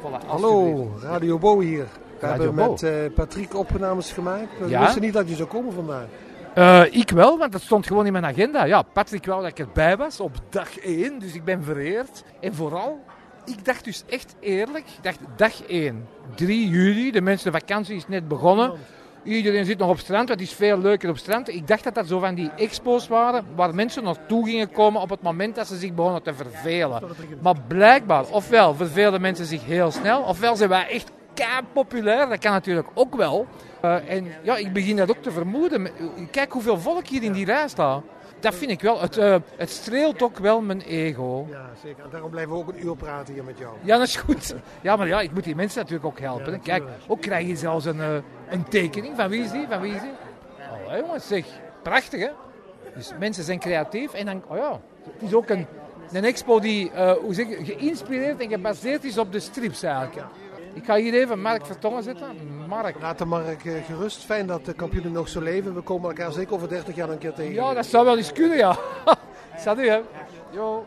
Voilà, Hallo. Radio Bo hier. We Radio hebben Bo. met eh, Patrick opnames gemaakt. We Ja? wisten niet dat je zou komen vandaag. Eh, ik wel, want dat stond gewoon in mijn agenda. Ja, Patrick wou dat ik erbij was op dag 1, dus ik ben vereerd. En vooral, ik dacht dus echt eerlijk, ik dacht dag 1, 3 juli, de mensen, de vakantie is net begonnen. Iedereen zit nog op strand, het is veel leuker op strand. Ik dacht dat dat zo van die expo's waren waar mensen naartoe gingen komen op het moment dat ze zich begonnen te vervelen. Maar blijkbaar, ofwel vervelen mensen zich heel snel, ofwel zijn wij echt populair. Dat kan natuurlijk ook wel. Eh, en ja, ik begin dat ook te vermoeden. Kijk hoeveel volk hier in die rij staat. Dat vind ik wel. Het, eh, het streelt ook wel mijn ego. Ja, zeker. En daarom blijven we ook een uur praten hier met jou. Ja, dat is goed. Ja, maar ja, ik moet die mensen natuurlijk ook helpen. Kijk, ook krijg je zelfs een, eh, een tekening. Van wie is die? Van wie is die? Oh, jongens, zeg. Prachtig, hè? Dus mensen zijn creatief. En dan, oh ja, het is ook een, een expo die eh, hoe zeg je, geïnspireerd en gebaseerd is op de strips eigenlijk. Ik ga hier even Mark Vertongen zetten. Mark. Laat de Mark eh, gerust. Fijn dat de kampioenen nog zo leven. We komen elkaar zeker over 30 jaar een keer tegen. Ja, dat zou wel eens kunnen, ja. Salut, hè. Yo.